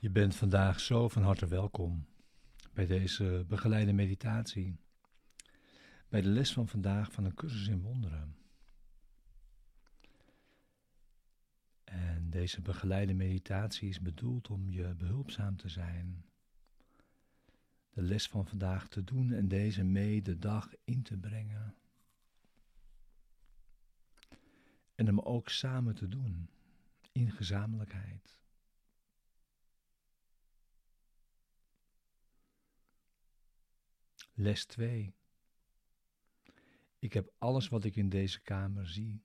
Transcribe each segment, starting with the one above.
Je bent vandaag zo van harte welkom bij deze begeleide meditatie, bij de les van vandaag van een cursus in wonderen. En deze begeleide meditatie is bedoeld om je behulpzaam te zijn, de les van vandaag te doen en deze mee de dag in te brengen. En hem ook samen te doen, in gezamenlijkheid. Les 2. Ik heb alles wat ik in deze kamer zie,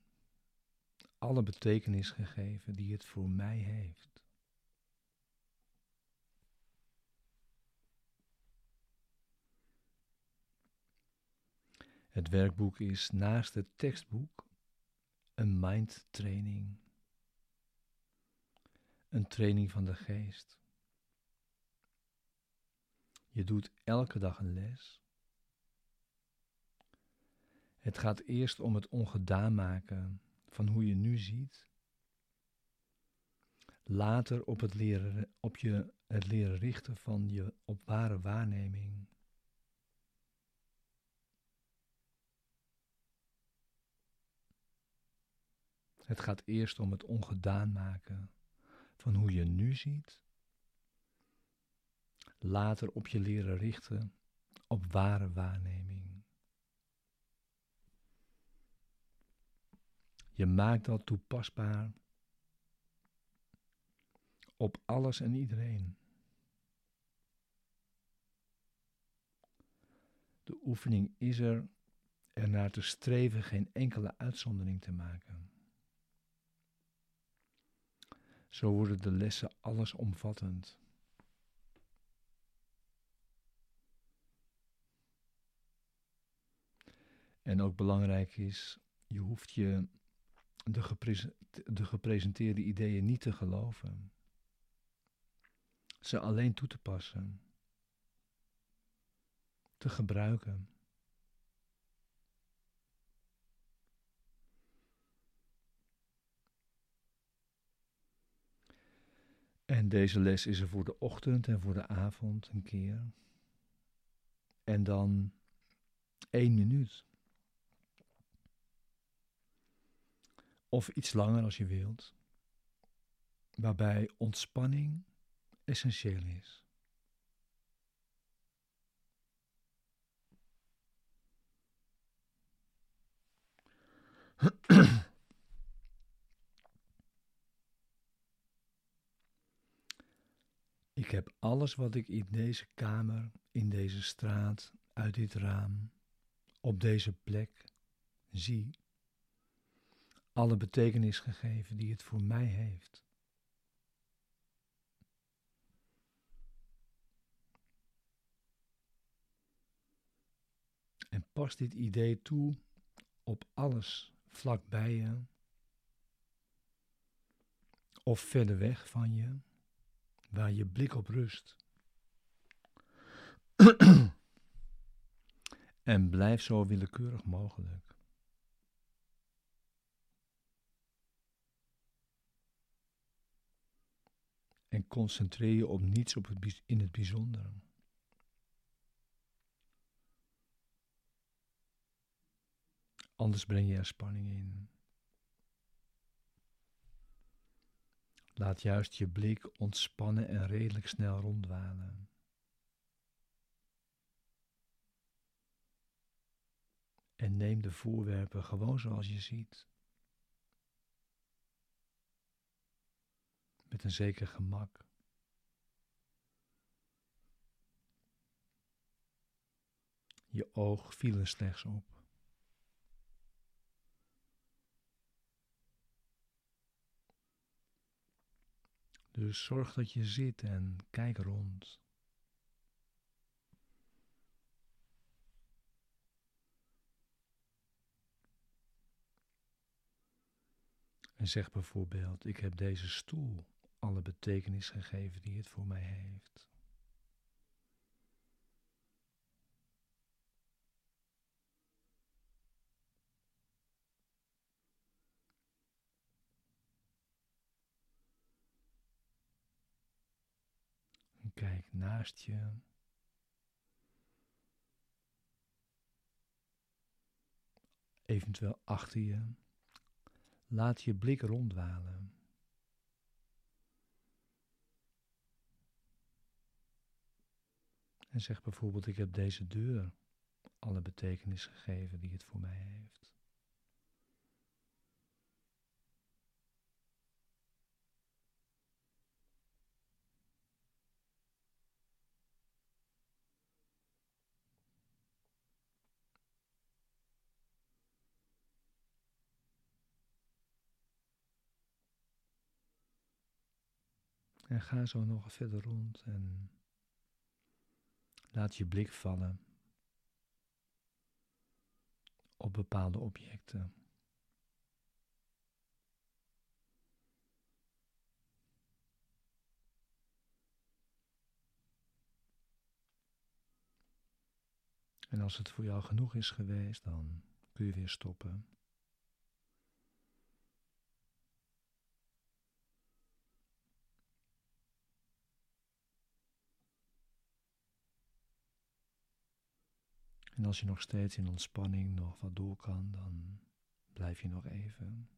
alle betekenis gegeven die het voor mij heeft. Het werkboek is naast het tekstboek een mindtraining, een training van de geest. Je doet elke dag een les het gaat eerst om het ongedaan maken van hoe je nu ziet. Later op het leren, op je, het leren richten van je op ware waarneming. Het gaat eerst om het ongedaan maken van hoe je nu ziet. Later op je leren richten op ware waarneming. Je maakt dat toepasbaar op alles en iedereen. De oefening is er ernaar te streven geen enkele uitzondering te maken. Zo worden de lessen allesomvattend. En ook belangrijk is, je hoeft je de, de gepresenteerde ideeën niet te geloven. Ze alleen toe te passen. Te gebruiken. En deze les is er voor de ochtend en voor de avond een keer. En dan één minuut. Of iets langer als je wilt, waarbij ontspanning essentieel is. Ik heb alles wat ik in deze kamer, in deze straat, uit dit raam, op deze plek zie alle betekenis gegeven die het voor mij heeft. En pas dit idee toe op alles vlakbij je of verder weg van je, waar je blik op rust. en blijf zo willekeurig mogelijk. En concentreer je op niets op het, in het bijzondere. Anders breng je er spanning in. Laat juist je blik ontspannen en redelijk snel ronddwalen. En neem de voorwerpen gewoon zoals je ziet. Met een zeker gemak. Je oog viel er slechts op. Dus zorg dat je zit en kijk rond. En zeg bijvoorbeeld: Ik heb deze stoel alle betekenis gegeven die het voor mij heeft. kijk naast je. Eventueel achter je. Laat je blik ronddwalen. En zeg bijvoorbeeld: Ik heb deze deur alle betekenis gegeven die het voor mij heeft. En ga zo nog verder rond en laat je blik vallen op bepaalde objecten. En als het voor jou genoeg is geweest, dan kun je weer stoppen. En als je nog steeds in ontspanning nog wat door kan, dan blijf je nog even.